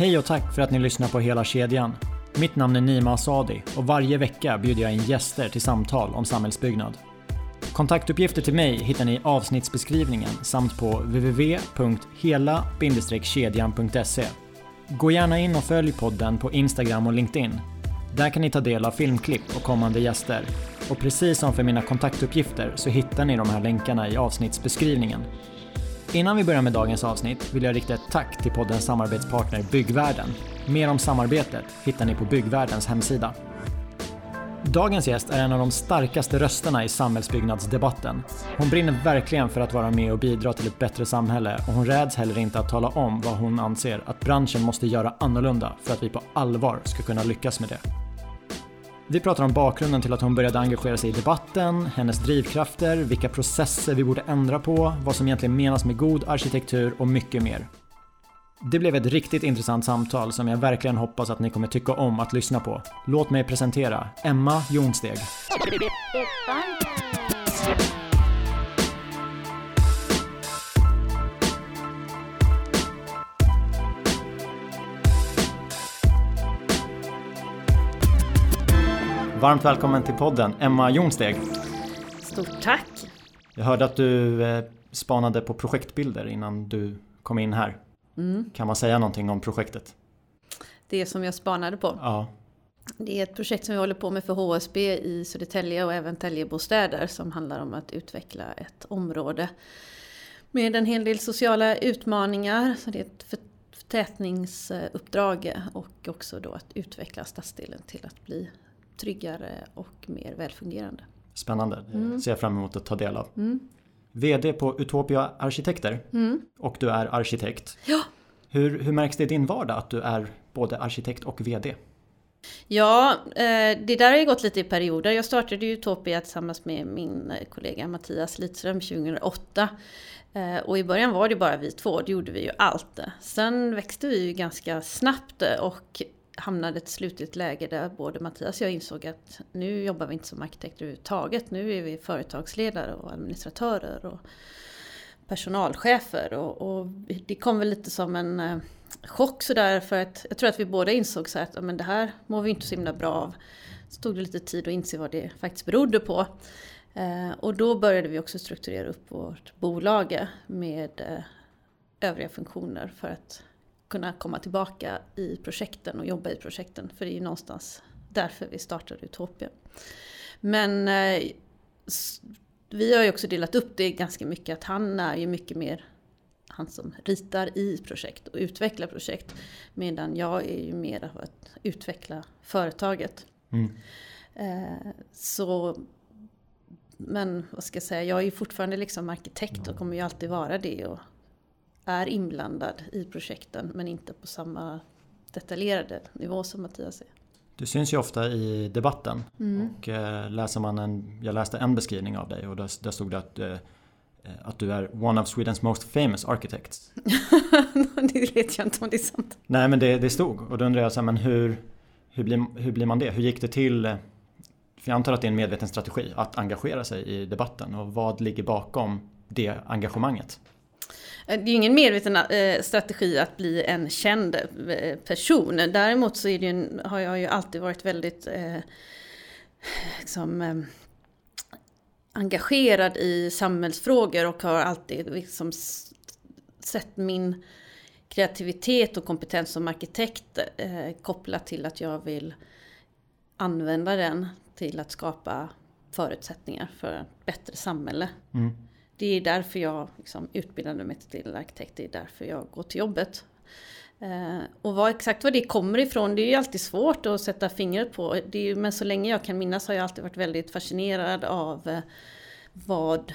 Hej och tack för att ni lyssnar på Hela kedjan. Mitt namn är Nima Asadi och varje vecka bjuder jag in gäster till samtal om samhällsbyggnad. Kontaktuppgifter till mig hittar ni i avsnittsbeskrivningen samt på www.hela-kedjan.se. Gå gärna in och följ podden på Instagram och LinkedIn. Där kan ni ta del av filmklipp och kommande gäster. Och precis som för mina kontaktuppgifter så hittar ni de här länkarna i avsnittsbeskrivningen. Innan vi börjar med dagens avsnitt vill jag rikta ett tack till poddens samarbetspartner Byggvärlden. Mer om samarbetet hittar ni på Byggvärldens hemsida. Dagens gäst är en av de starkaste rösterna i samhällsbyggnadsdebatten. Hon brinner verkligen för att vara med och bidra till ett bättre samhälle och hon räds heller inte att tala om vad hon anser att branschen måste göra annorlunda för att vi på allvar ska kunna lyckas med det. Vi pratar om bakgrunden till att hon började engagera sig i debatten, hennes drivkrafter, vilka processer vi borde ändra på, vad som egentligen menas med god arkitektur och mycket mer. Det blev ett riktigt intressant samtal som jag verkligen hoppas att ni kommer tycka om att lyssna på. Låt mig presentera Emma Jonsteg. Varmt välkommen till podden Emma Jonsteg. Stort tack! Jag hörde att du eh, spanade på projektbilder innan du kom in här. Mm. Kan man säga någonting om projektet? Det som jag spanade på. Ja. Det är ett projekt som vi håller på med för HSB i Södertälje och även Täljebostäder som handlar om att utveckla ett område med en hel del sociala utmaningar. Så det är ett förtätningsuppdrag och också då att utveckla stadsdelen till att bli tryggare och mer välfungerande. Spännande, det Mm. ser jag fram emot att ta del av. Mm. VD på Utopia Arkitekter Mm. och du är arkitekt. Ja. Hur, hur märks det i din vardag att du är både arkitekt och VD? Ja, eh, det där har ju gått lite i perioder. Jag startade ju Utopia tillsammans med min kollega Mattias Lidström 2008. Eh, Och i början var det bara vi två, då gjorde vi ju allt. Sen växte vi ju ganska snabbt och hamnade ett slutligt i ett läge där både Mattias och jag insåg att nu jobbar vi inte som arkitekter överhuvudtaget. Nu är vi företagsledare och administratörer och personalchefer. Och, och det kom väl lite som en eh, chock sådär för att jag tror att vi båda insåg så att men det här mår vi inte så himla bra av. Så tog det lite tid att inse vad det faktiskt berodde på. Eh, och då började vi också strukturera upp vårt bolag med eh, övriga funktioner för att kunna komma tillbaka i projekten och jobba i projekten. För det är ju någonstans därför vi startade Utopia. Men eh, vi har ju också delat upp det ganska mycket att han är ju mycket mer han som ritar i projekt och utvecklar projekt. Medan jag är ju mer av att utveckla företaget. Mm. Eh, så, men vad ska jag säga, jag är ju fortfarande liksom arkitekt och kommer ju alltid vara det. Och är inblandad i projekten men inte på samma detaljerade nivå som Mattias är. Du syns ju ofta i debatten Mm. och eh, läser man en, jag läste en beskrivning av dig och där, där stod det att, eh, att du är one of Swedens most famous architects. det vet jag inte om det är sant. Nej men det, det stod och då undrar jag så här, men hur, hur, blir, hur blir man det? Hur gick det till? För jag antar att det är en medveten strategi att engagera sig i debatten och vad ligger bakom det engagemanget? Eh, det är ju ingen medveten eh, strategi att bli en känd eh, person. Däremot så är det ju har jag ju alltid varit väldigt eh, liksom, eh, engagerad i samhällsfrågor och har alltid liksom sett min kreativitet och kompetens som arkitekt eh, kopplat till att jag vill använda den till att skapa förutsättningar för ett bättre samhälle. Mm. Det är därför jag liksom utbildade mig till arkitekt, det är därför jag går till jobbet. Eh, och vad, exakt var det kommer ifrån, det är ju alltid svårt att sätta fingret på. Det är ju, men så länge jag kan minnas har jag alltid varit väldigt fascinerad av eh, vad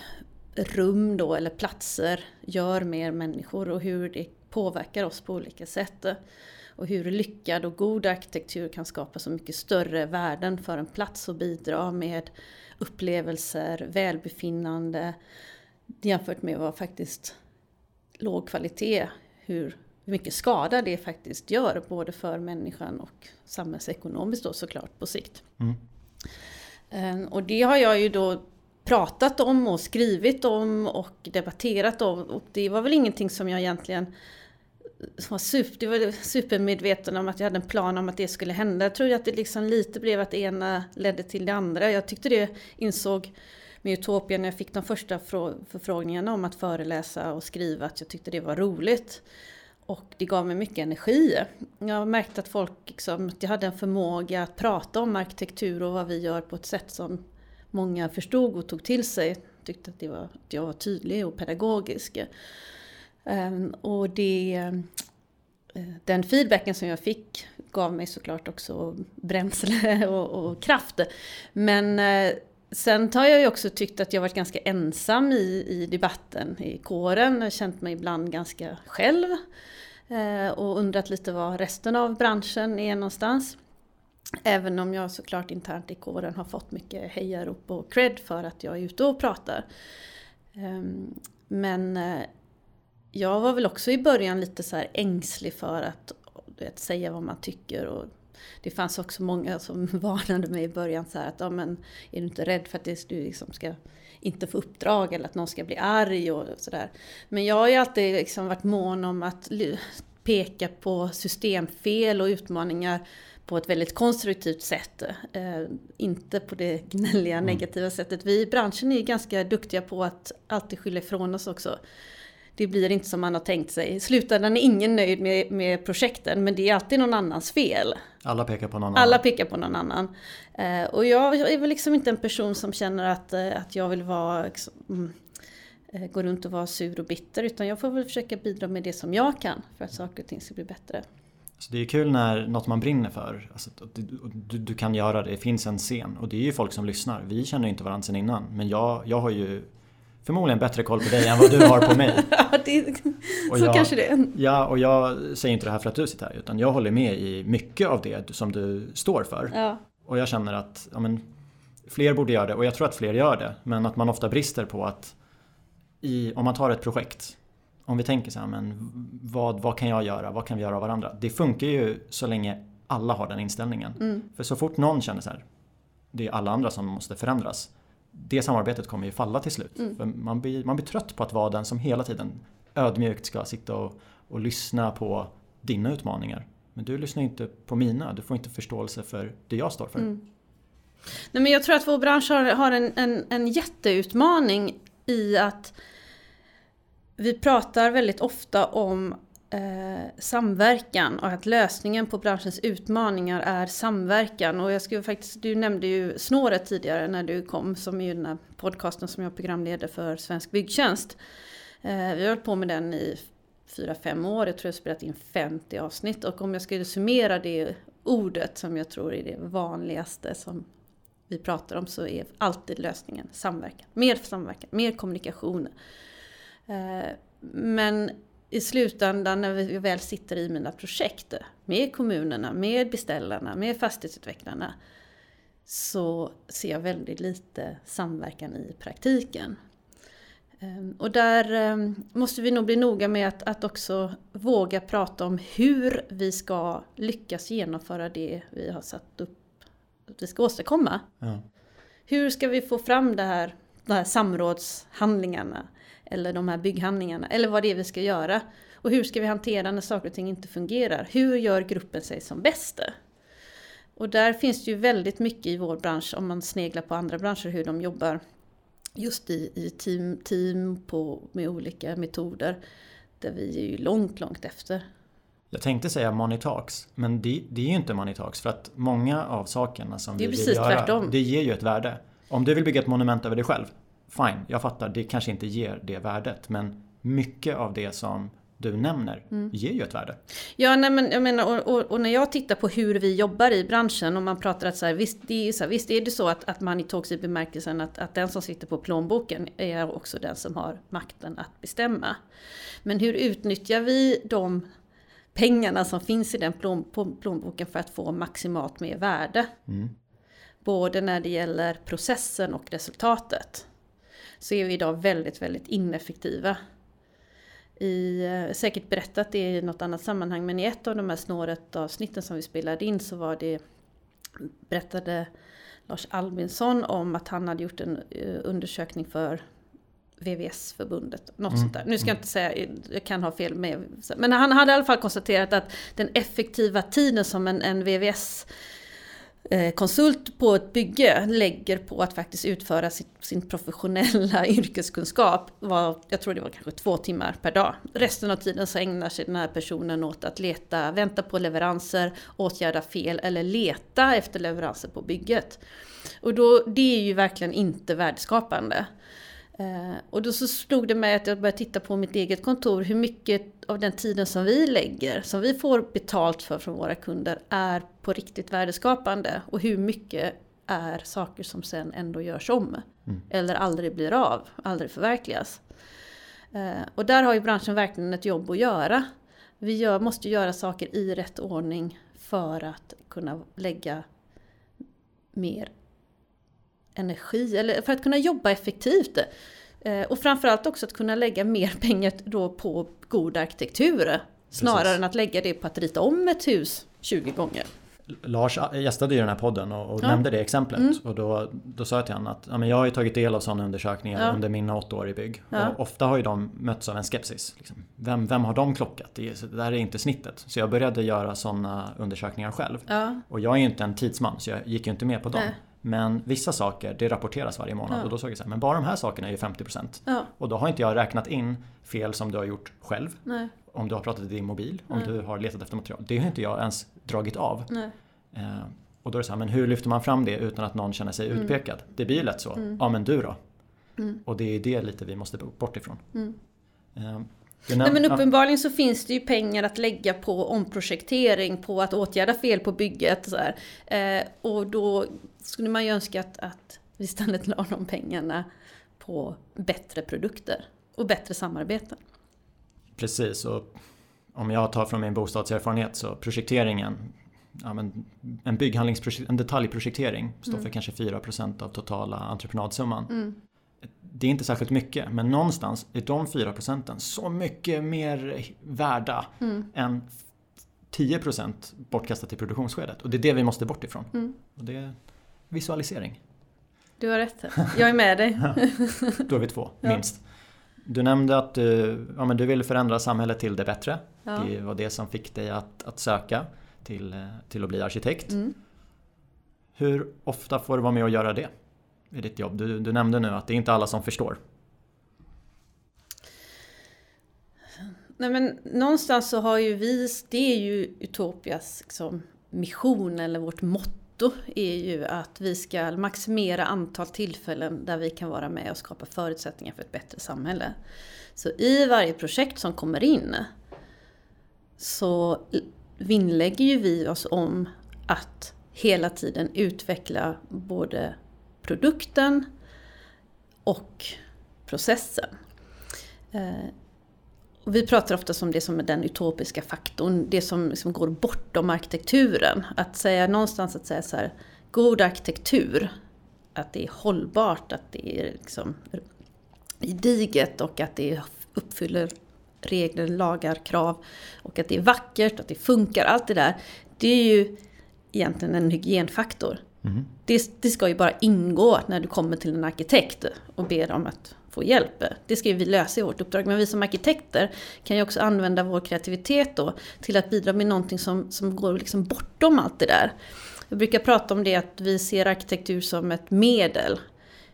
rum då, eller platser gör med människor och hur det påverkar oss på olika sätt. Och hur lyckad och god arkitektur kan skapa så mycket större värden för en plats och bidra med upplevelser, välbefinnande jämfört med vad faktiskt låg kvalitet, hur mycket skada det faktiskt gör både för människan och samhällsekonomiskt då såklart på sikt. Mm. Eh, Och det har jag ju då pratat om och skrivit om och debatterat om och det var väl ingenting som jag egentligen var super, det var supermedveten om att jag hade en plan om att det skulle hända. Jag tror att det liksom lite blev att det ena ledde till det andra. Jag tyckte det insåg med Utopia när jag fick de första förfrågningarna om att föreläsa och skriva att jag tyckte det var roligt. Och det gav mig mycket energi. Jag märkte att folk, liksom, att jag hade en förmåga att prata om arkitektur och vad vi gör på ett sätt som många förstod och tog till sig. Tyckte att, det var, att jag var tydlig och pedagogisk. Ehm, och det, eh, den feedbacken som jag fick gav mig såklart också bränsle och, och kraft. Men eh, Sen har jag ju också tyckt att jag varit ganska ensam i, i debatten i kåren. Jag har känt mig ibland ganska själv. Eh, och undrat lite var resten av branschen är någonstans. Även om jag såklart internt i kåren har fått mycket hejarop och cred för att jag är ute och pratar. Eh, men eh, jag var väl också i början lite så ängslig för att vet, säga vad man tycker och det fanns också många som varnade mig i början så här att ja, men, är du inte rädd för att det, du liksom ska inte få uppdrag eller att någon ska bli arg och sådär. Men jag har ju alltid liksom varit mån om att peka på systemfel och utmaningar på ett väldigt konstruktivt sätt. Eh, inte på det gnälliga mm. negativa sättet. Vi i branschen är ganska duktiga på att alltid skylla ifrån oss också det blir inte som man har tänkt sig. I slutändan är ingen nöjd med, med projekten men det är alltid någon annans fel. Alla pekar på någon annan. Alla pekar på någon annan. Eh, och jag, jag, är väl liksom inte en person som känner att, eh, att jag vill vara liksom, mm, eh, gå runt och vara sur och bitter utan jag får väl försöka bidra med det som jag kan för att saker och ting ska bli bättre. Så det är kul när något man brinner för, alltså, du, du, kan göra det, det finns en scen och det är ju folk som lyssnar. Vi känner inte varandra sedan innan men jag, jag har ju förmodligen bättre koll på dig än vad du har på mig. ja, det, så jag, kanske det är. Ja, och jag säger inte det här för att du sitter här utan jag håller med i mycket av det som du står för. Ja. Och jag känner att ja, men, fler borde göra det och jag tror att fler gör det. Men att man ofta brister på att i, om man tar ett projekt om vi tänker så här, men vad, vad kan jag göra? Vad kan vi göra av varandra? Det funkar ju så länge alla har den inställningen. Mm. För så fort någon känner så här, det är alla andra som måste förändras det samarbetet kommer ju falla till slut. Mm. Man, blir, man blir trött på att vara den som hela tiden ödmjukt ska sitta och, och lyssna på dina utmaningar. Men du lyssnar inte på mina, du får inte förståelse för det jag står för. Mm. Nej, men jag tror att vår bransch har, har en, en, en jätteutmaning i att vi pratar väldigt ofta om eh, samverkan och att lösningen på branschens utmaningar är samverkan. Och jag skulle faktiskt, du nämnde ju Snåret tidigare när du kom, som är ju den här podcasten som jag programleder för Svensk Byggtjänst. Eh, vi har hållit på med den i fyra fem år, jag tror jag har spelat in 50 avsnitt. Och om jag skulle summera det ordet som jag tror är det vanligaste som vi pratar om så är alltid lösningen samverkan. Mer samverkan, mer kommunikation. Eh, men i slutändan när vi väl sitter i mina projekt med kommunerna, med beställarna, med fastighetsutvecklarna så ser jag väldigt lite samverkan i praktiken. Ehm, och där ehm, måste vi nog bli noga med att, att också våga prata om hur vi ska lyckas genomföra det vi har satt upp att vi ska åstadkomma. Ja. Hur ska vi få fram det här, de här samrådshandlingarna? Eller de här bygghandlingarna, eller vad det är vi ska göra. Och hur ska vi hantera när saker och ting inte fungerar? Hur gör gruppen sig som bäst? Och där finns det ju väldigt mycket i vår bransch, om man sneglar på andra branscher, hur de jobbar just i, i team, team på, med olika metoder. Där vi är ju långt, långt efter. Jag tänkte säga Money Talks, men det, det är ju inte Money Talks för att många av sakerna som vi vill göra, tvärtom. det ger ju ett värde. Om du vill bygga ett monument över dig själv, fine, jag fattar, det kanske inte ger det värdet. Men mycket av det som du nämner mm. ger ju ett värde. Ja, nej, men jag menar, och, och, och, när jag tittar på hur vi jobbar i branschen och man pratar att så här, visst, det är så här, visst är det så att, att man talks i bemärkelsen att, att den som sitter på plånboken är också den som har makten att bestämma. Men hur utnyttjar vi de pengarna som finns i den plån, plånboken för att få maximalt mer värde? Mm. Både när det gäller processen och resultatet så är vi idag väldigt, väldigt ineffektiva. I, eh, säkert berättat det i något annat sammanhang, men i ett av de här snåret-avsnitten som vi spelade in så var det, berättade Lars Albinsson om att han hade gjort en eh, undersökning för VVS-förbundet, något Mm. sånt där. Nu ska jag Mm. inte säga, jag kan ha fel med, men han hade i alla fall konstaterat att den effektiva tiden som en, en VVS Eh, konsult på ett bygge lägger på att faktiskt utföra sin, sin professionella yrkeskunskap var, jag tror det var kanske två timmar per dag. Resten av tiden så ägnar sig den här personen åt att leta, vänta på leveranser, åtgärda fel eller leta efter leveranser på bygget. Och då, det är ju verkligen inte värdeskapande. Eh, och då så slog det mig att jag började titta på mitt eget kontor, hur mycket av den tiden som vi lägger, som vi får betalt för från våra kunder, är på riktigt värdeskapande. Och hur mycket är saker som sen ändå görs om. Mm. Eller aldrig blir av, aldrig förverkligas. Eh, och där har ju branschen verkligen ett jobb att göra. Vi gör, måste göra saker i rätt ordning för att kunna lägga mer energi, eller för att kunna jobba effektivt. Eh, och framförallt också att kunna lägga mer pengar då på god arkitektur. Snarare Precis. än att lägga det på att rita om ett hus 20 gånger. Lars gästade ju den här podden och, och Ja. nämnde det exemplet. Mm. Och då, då sa jag till honom att ja, men jag har ju tagit del av sådana undersökningar Ja. under mina åtta år i bygg. Och ofta har ju de mötts av en skepsis. Liksom. Vem, vem har de klockat? Det, är- det där är inte snittet. Så jag började göra sådana undersökningar själv. Och jag är ju inte en tidsman så jag gick ju inte med på dem. Nej. Men vissa saker, det rapporteras varje månad. Ja. Och då såg jag så här, men bara de här sakerna är ju 50%. ja, Och då har inte jag räknat in fel som du har gjort själv. nej, Om du har pratat i din mobil, om Nej. du har letat efter material. Det har inte jag ens dragit av. Eh, och då är det så här, men hur lyfter man fram det utan att någon känner sig Mm. utpekad? Det blir ju lätt så. Mm. Ja men du då? Mm. Och det är det lite vi måste bort ifrån. Mm. Eh, Nej, men uppenbarligen så finns det ju pengar att lägga på omprojektering, på att åtgärda fel på bygget. Så. Eh, och då skulle man ju önska att, att vi istället la de pengarna på bättre produkter och bättre samarbeten. Precis, och om jag tar från min bostadserfarenhet så projekteringen Ja, en bygghandlingsprojekt, en detaljprojektering står Mm. för kanske 4% av totala entreprenadsumman. Mm. Det är inte särskilt mycket men någonstans är de 4% så mycket mer värda Mm. än 10% bortkastat i produktionsskedet. Och det är det vi måste bort ifrån. Mm. Och det är visualisering. Du har rätt. Jag är med dig. Då är vi två, Ja. minst. Du nämnde att du, ja, men du ville förändra samhället till det bättre. Ja. Det var det som fick dig att, att söka till, eh, till att bli arkitekt. Mm. Hur ofta får du vara med och göra det i ditt jobb? Du, du nämnde nu att det är inte alla som förstår. Nej men någonstans så har ju vi, det är ju Utopias liksom, mission eller vårt motto är ju att vi ska maximera antal tillfällen där vi kan vara med och skapa förutsättningar för ett bättre samhälle. Så i varje projekt som kommer in så vinnlägger ju vi oss om att hela tiden utveckla både produkten och processen. Eh, och vi pratar ofta om det som är den utopiska faktorn, det som liksom går bortom arkitekturen. Att säga någonstans att säga så här, god arkitektur, att det är hållbart, att det är liksom gediget och att det uppfyller regler, lagar, krav och att det är vackert, att det funkar, allt det där. Det är ju egentligen en hygienfaktor. Mm. Det, det ska ju bara ingå när du kommer till en arkitekt och ber om att få hjälp. Det ska ju vi lösa i vårt uppdrag. Men vi som arkitekter kan ju också använda vår kreativitet då till att bidra med någonting som, som går liksom bortom allt det där. Jag brukar prata om det att vi ser arkitektur som ett medel.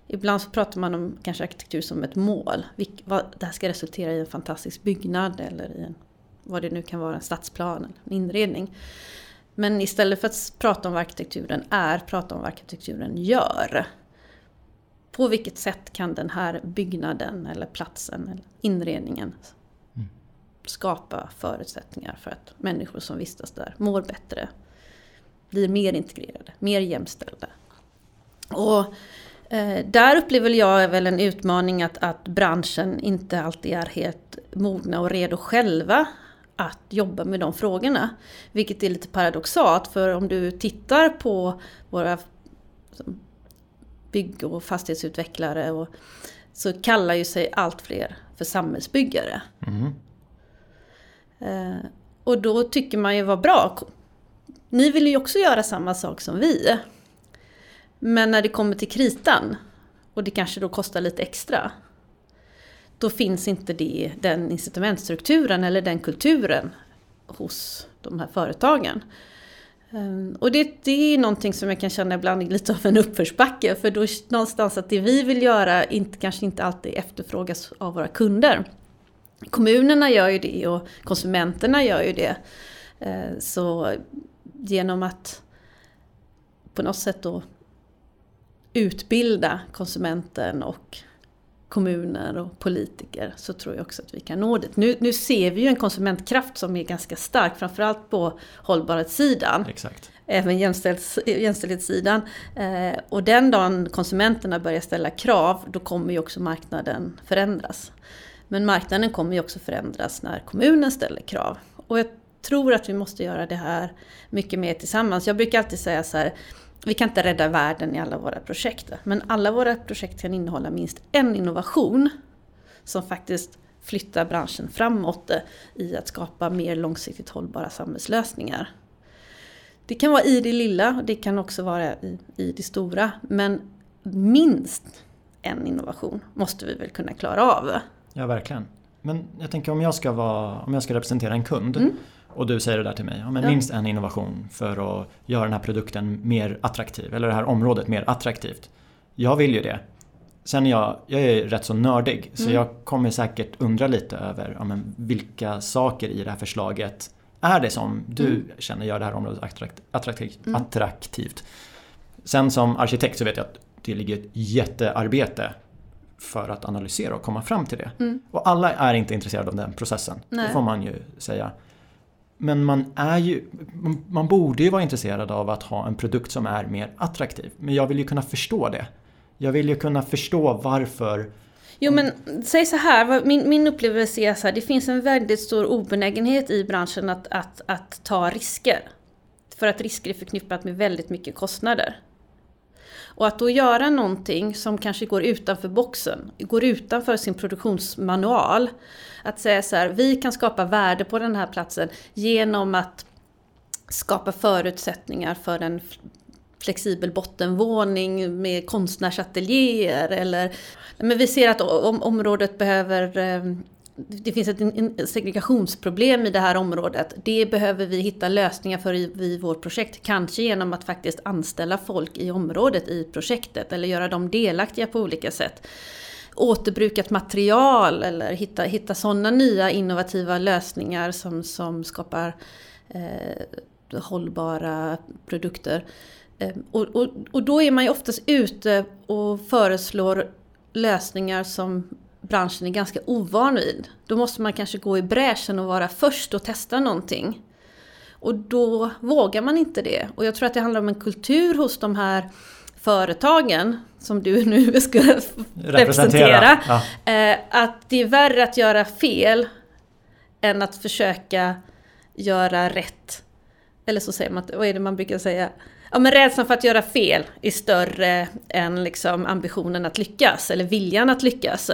Ibland så pratar man om kanske arkitektur som ett mål. Vilk, vad, det här ska resultera i en fantastisk byggnad eller i en, vad det nu kan vara, en stadsplan eller en inredning. Men istället för att prata om vad arkitekturen är, prata om vad arkitekturen gör. På vilket sätt kan den här byggnaden eller platsen eller inredningen Mm. skapa förutsättningar för att människor som vistas där mår bättre, blir mer integrerade, mer jämställda. Och eh, där upplever jag väl en utmaning att, att branschen inte alltid är helt mogna och redo själva att jobba med de frågorna. Vilket är lite paradoxalt för om du tittar på våra bygg och fastighetsutvecklare och, så kallar ju sig allt fler för samhällsbyggare. Mhm. Eh, och då tycker man ju vad bra. Ni vill ju också göra samma sak som vi. Men när det kommer till kritan och det kanske då kostar lite extra då finns inte det, den incitamentstrukturen eller den kulturen hos de här företagen. Ehm, och det, det är någonting som jag kan känna ibland är lite av en uppförsbacke för då någonstans att det vi vill göra inte, kanske inte alltid efterfrågas av våra kunder. Kommunerna gör ju det och konsumenterna gör ju det. Ehm, så genom att på något sätt då utbilda konsumenten och kommuner och politiker så tror jag också att vi kan nå dit. Nu, nu ser vi ju en konsumentkraft som är ganska stark, framförallt på hållbarhetssidan. Exakt. Även jämställdhets, jämställdhetssidan. Eh, och den dagen konsumenterna börjar ställa krav, då kommer ju också marknaden förändras. Men marknaden kommer ju också förändras när kommunen ställer krav. Och jag tror att vi måste göra det här mycket mer tillsammans. Jag brukar alltid säga så här, vi kan inte rädda världen i alla våra projekt. Men alla våra projekt kan innehålla minst en innovation som faktiskt flyttar branschen framåt i att skapa mer långsiktigt hållbara samhällslösningar. Det kan vara i det lilla och det kan också vara i, i det stora. Men minst en innovation måste vi väl kunna klara av. Ja, verkligen. Men jag tänker om jag ska, vara, om jag ska representera en kund mm. Och du säger det där till mig, ja, men minst en innovation för att göra den här produkten mer attraktiv, eller det här området mer attraktivt. Jag vill ju det. Sen är jag, jag är rätt så nördig, så mm. jag kommer säkert undra lite över ja, men vilka saker i det här förslaget är det som du mm. känner gör det här området attrakt, attraktivt, mm. attraktivt. Sen som arkitekt så vet jag att det ligger ett jättearbete för att analysera och komma fram till det. Mm. Och alla är inte intresserade av den processen. Nej. Det får man ju säga. Men man är ju, man borde ju vara intresserad av att ha en produkt som är mer attraktiv. Men jag vill ju kunna förstå det. Jag vill ju kunna förstå varför Jo men säg så här, min, min upplevelse är så här, det finns en väldigt stor obenägenhet i branschen att, att, att ta risker. För att risker är förknippat med väldigt mycket kostnader. Och att då göra någonting som kanske går utanför boxen, går utanför sin produktionsmanual. Att säga så här, vi kan skapa värde på den här platsen genom att skapa förutsättningar för en flexibel bottenvåning med konstnärsateljéer eller men vi ser att området behöver eh, det finns ett segregationsproblem i det här området. Det behöver vi hitta lösningar för i, i vårt projekt. Kanske genom att faktiskt anställa folk i området i projektet eller göra dem delaktiga på olika sätt. Återbrukat material eller hitta, hitta sådana nya innovativa lösningar som, som skapar eh, hållbara produkter. Eh, och, och, och då är man ju oftast ute och föreslår lösningar som branschen är ganska ovan vid. Då måste man kanske gå i bräschen och vara först och testa någonting. Och då vågar man inte det. Och jag tror att det handlar om en kultur hos de här företagen som du nu ska representera. representera ja. Eh, att det är värre att göra fel än att försöka göra rätt. Eller så säger man, vad är det man brukar säga? Ja, men rädslan för att göra fel är större än liksom ambitionen att lyckas, eller viljan att lyckas.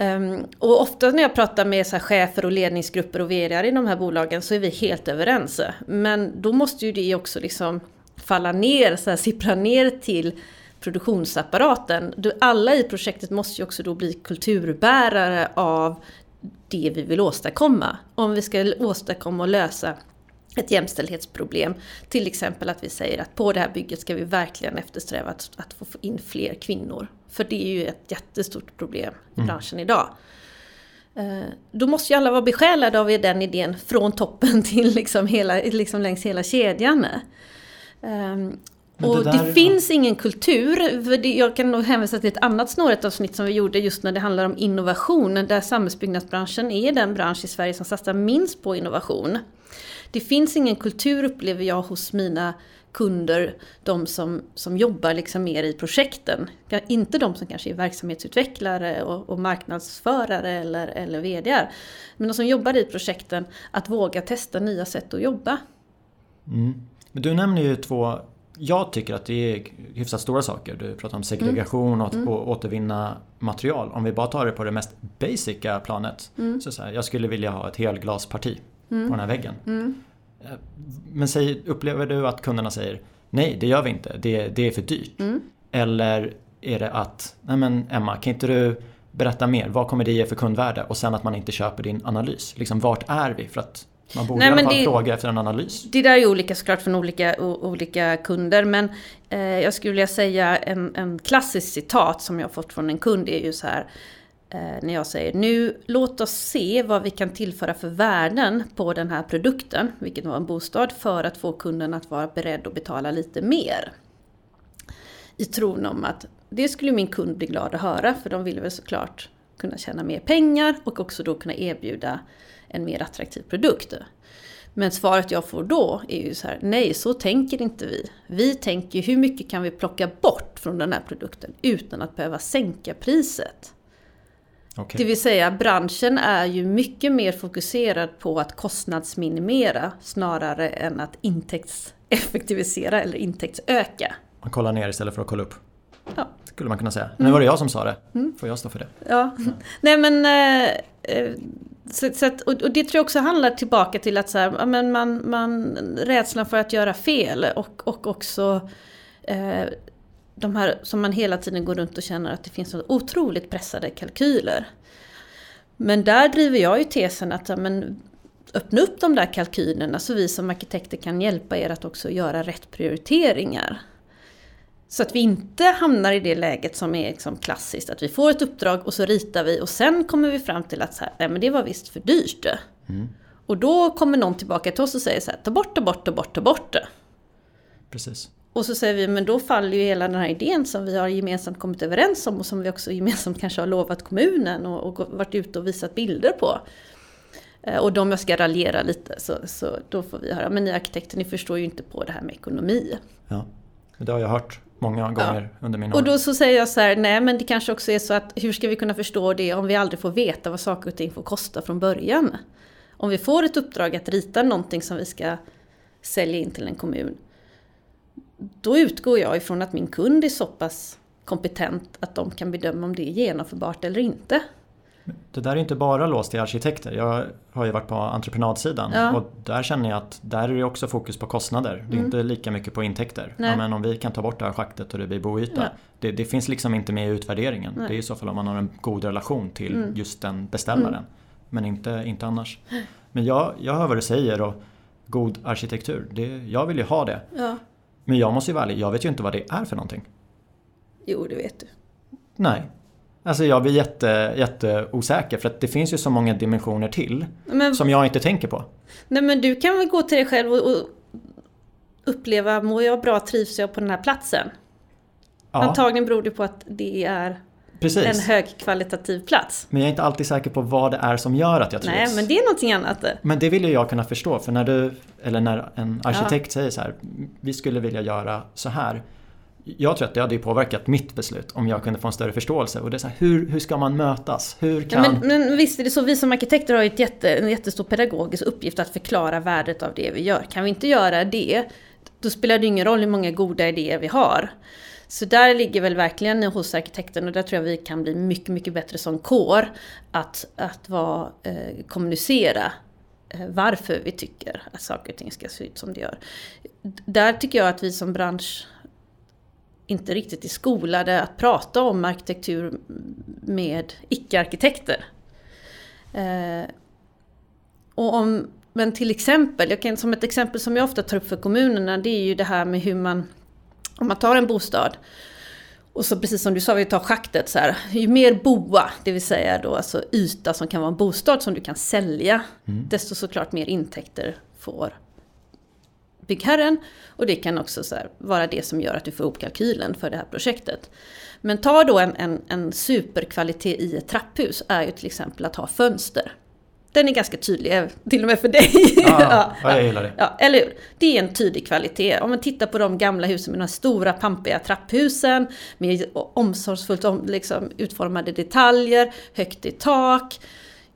Um, och ofta när jag pratar med så chefer och ledningsgrupper och VD i de här bolagen så är vi helt överens. Men då måste ju det också liksom falla ner, så här, sippra ner till produktionsapparaten. Alla i projektet måste ju också då bli kulturbärare av det vi vill åstadkomma. Om vi ska åstadkomma och lösa ett jämställdhetsproblem. Till exempel att vi säger att på det här bygget ska vi verkligen eftersträva att, att få in fler kvinnor. För det är ju ett jättestort problem i mm. branschen idag. Eh, då måste ju alla vara besjälade av den idén från toppen till liksom, hela, liksom längs hela kedjan. Um, och det, där, det finns ingen kultur, det, jag kan nog hänvisa till ett annat snårigt avsnitt som vi gjorde just när det handlar om innovation, där samhällsbyggnadsbranschen är den bransch i Sverige som satsar minst på innovation. Det finns ingen kultur upplever jag hos mina kunder, de som, som jobbar liksom mer i projekten. Inte de som kanske är verksamhetsutvecklare och, och marknadsförare eller, eller VDR. Men de som jobbar i projekten, att våga testa nya sätt att jobba. Mm. Men du nämner ju två jag tycker att det är hyfsat stora saker. Du pratar om segregation och mm. återvinna material. Om vi bara tar det på det mest basica planet. Mm. Så, så här, jag skulle vilja ha ett helglasparti mm. på den här väggen. Mm. Eh, men säg, upplever du att kunderna säger nej, det gör vi inte, det, det är för dyrt? Mm. Eller är det att, nej men Emma, kan inte du berätta mer, vad kommer det ge för kundvärde? Och sen att man inte köper din analys. Liksom vart är vi? För att man borde Nej, i alla fall det- fråga efter en analys. Det där är olika såklart från olika, o, olika kunder men eh, jag skulle vilja säga en, en klassisk citat som jag fått från en kund är ju så här Eh, när jag säger nu låt oss se vad vi kan tillföra för värden på den här produkten, vilket var en bostad, för att få kunden att vara beredd att betala lite mer. I tron om att det skulle min kund bli glad att höra för de vill väl såklart kunna tjäna mer pengar och också då kunna erbjuda en mer attraktiv produkt. Men svaret jag får då är ju så här, nej så tänker inte vi. Vi tänker hur mycket kan vi plocka bort från den här produkten utan att behöva sänka priset. Okej. Det vill säga branschen är ju mycket mer fokuserad på att kostnadsminimera snarare än att intäktseffektivisera eller intäktsöka. Man kollar ner istället för att kolla upp. Ja. Skulle man kunna säga. Mm. Nu var det jag som sa det. Får jag stå för det? Ja, nej men... Eh, eh, så, så att, och, det tror jag också handlar tillbaka till att så här, ja, men man, man, rädslan för att göra fel och, och också eh, de här som man hela tiden går runt och känner att det finns så otroligt pressade kalkyler. Men där driver jag ju tesen att ja, men, öppna upp de där kalkylerna så vi som arkitekter kan hjälpa er att också göra rätt prioriteringar. Så att vi inte hamnar i det läget som är liksom klassiskt, att vi får ett uppdrag och så ritar vi och sen kommer vi fram till att så här, nej men det var visst för dyrt. Och då kommer någon tillbaka till oss och säger så här, ta bort, ta bort, ta bort, ta bort det. Precis. Och så säger vi, men då faller ju hela den här idén som vi har gemensamt kommit överens om och som vi också gemensamt kanske har lovat kommunen och, och varit ute och visat bilder på. Eh, Och de jag ska raljera lite, så, så då får vi höra, men ni arkitekter, ni förstår ju inte på det här med ekonomi. Ja. Det har jag hört många gånger under mina Och år. då så säger jag så här, nej men det kanske också är så att hur ska vi kunna förstå det om vi aldrig får veta vad saker och ting får kosta från början? Om vi får ett uppdrag att rita någonting som vi ska sälja in till en kommun, då utgår jag ifrån att min kund är så pass kompetent att de kan bedöma om det är genomförbart eller inte. Det där är inte bara låst till arkitekter. Jag har ju varit på entreprenadsidan Ja. och där känner jag att där är det också fokus på kostnader. Det är inte lika mycket på intäkter. Mm. Ja, men om vi kan ta bort det här schaktet och det blir boyta. Ja. Det, det finns liksom inte med i utvärderingen. Nej. Mm. Det är i så fall om man har en god relation till just den beställaren. Men inte, inte annars. Men jag, jag hör vad du säger och god arkitektur. Det, jag vill ju ha det. Men jag måste ju vara ärlig, jag vet ju inte vad det är för någonting. jo det vet du. Nej. Alltså jag blir jätte, jätteosäker för att det finns ju så många dimensioner till Men, som jag inte tänker på. nej men du kan väl gå till dig själv och, och uppleva, mår jag bra, trivs jag på den här platsen? Ja, Antagligen beror det på att det är en precis. högkvalitativ plats. Men jag är inte alltid säker på vad det är som gör att jag trivs. Nej, men det är någonting annat. Men det vill ju jag kunna förstå för när du, eller när en arkitekt säger så här, vi skulle vilja göra så här. Jag tror att det hade påverkat mitt beslut om jag kunde få en större förståelse. Och det är så här, hur, hur ska man mötas? Hur Ja, kan... men, men visst är det så, vi som arkitekter har ju ett jätte, en jättestor pedagogisk uppgift att förklara värdet av det vi gör. Kan vi inte göra det, då spelar det ingen roll hur många goda idéer vi har. Så där ligger väl verkligen hos arkitekten och där tror jag vi kan bli mycket, mycket bättre som kår att, att vara, eh, kommunicera eh, varför vi tycker att saker och ting ska se ut som det gör. Där tycker jag att vi som bransch inte riktigt är skolade att prata om arkitektur med icke-arkitekter. Eh, och om, men till exempel, jag kan, som ett exempel som jag ofta tar upp för kommunerna, det är ju det här med hur man, om man tar en bostad och så precis som du sa, vi tar schaktet så här. Ju mer boa, det vill säga då alltså yta som kan vara en bostad som du kan sälja, desto såklart mer intäkter får byggherren. Och det kan också så här, vara det som gör att du får ihop kalkylen för det här projektet. Men ta då en, en, en superkvalitet i ett trapphus är ju till exempel att ha fönster. Den är ganska tydlig, eh, till och med för dig. Ja, ja, jag gillar det. Ja, eller hur? Det är en tydlig kvalitet. Om man tittar på de gamla husen med de stora pampiga trapphusen med omsorgsfullt om, liksom, utformade detaljer, högt i tak,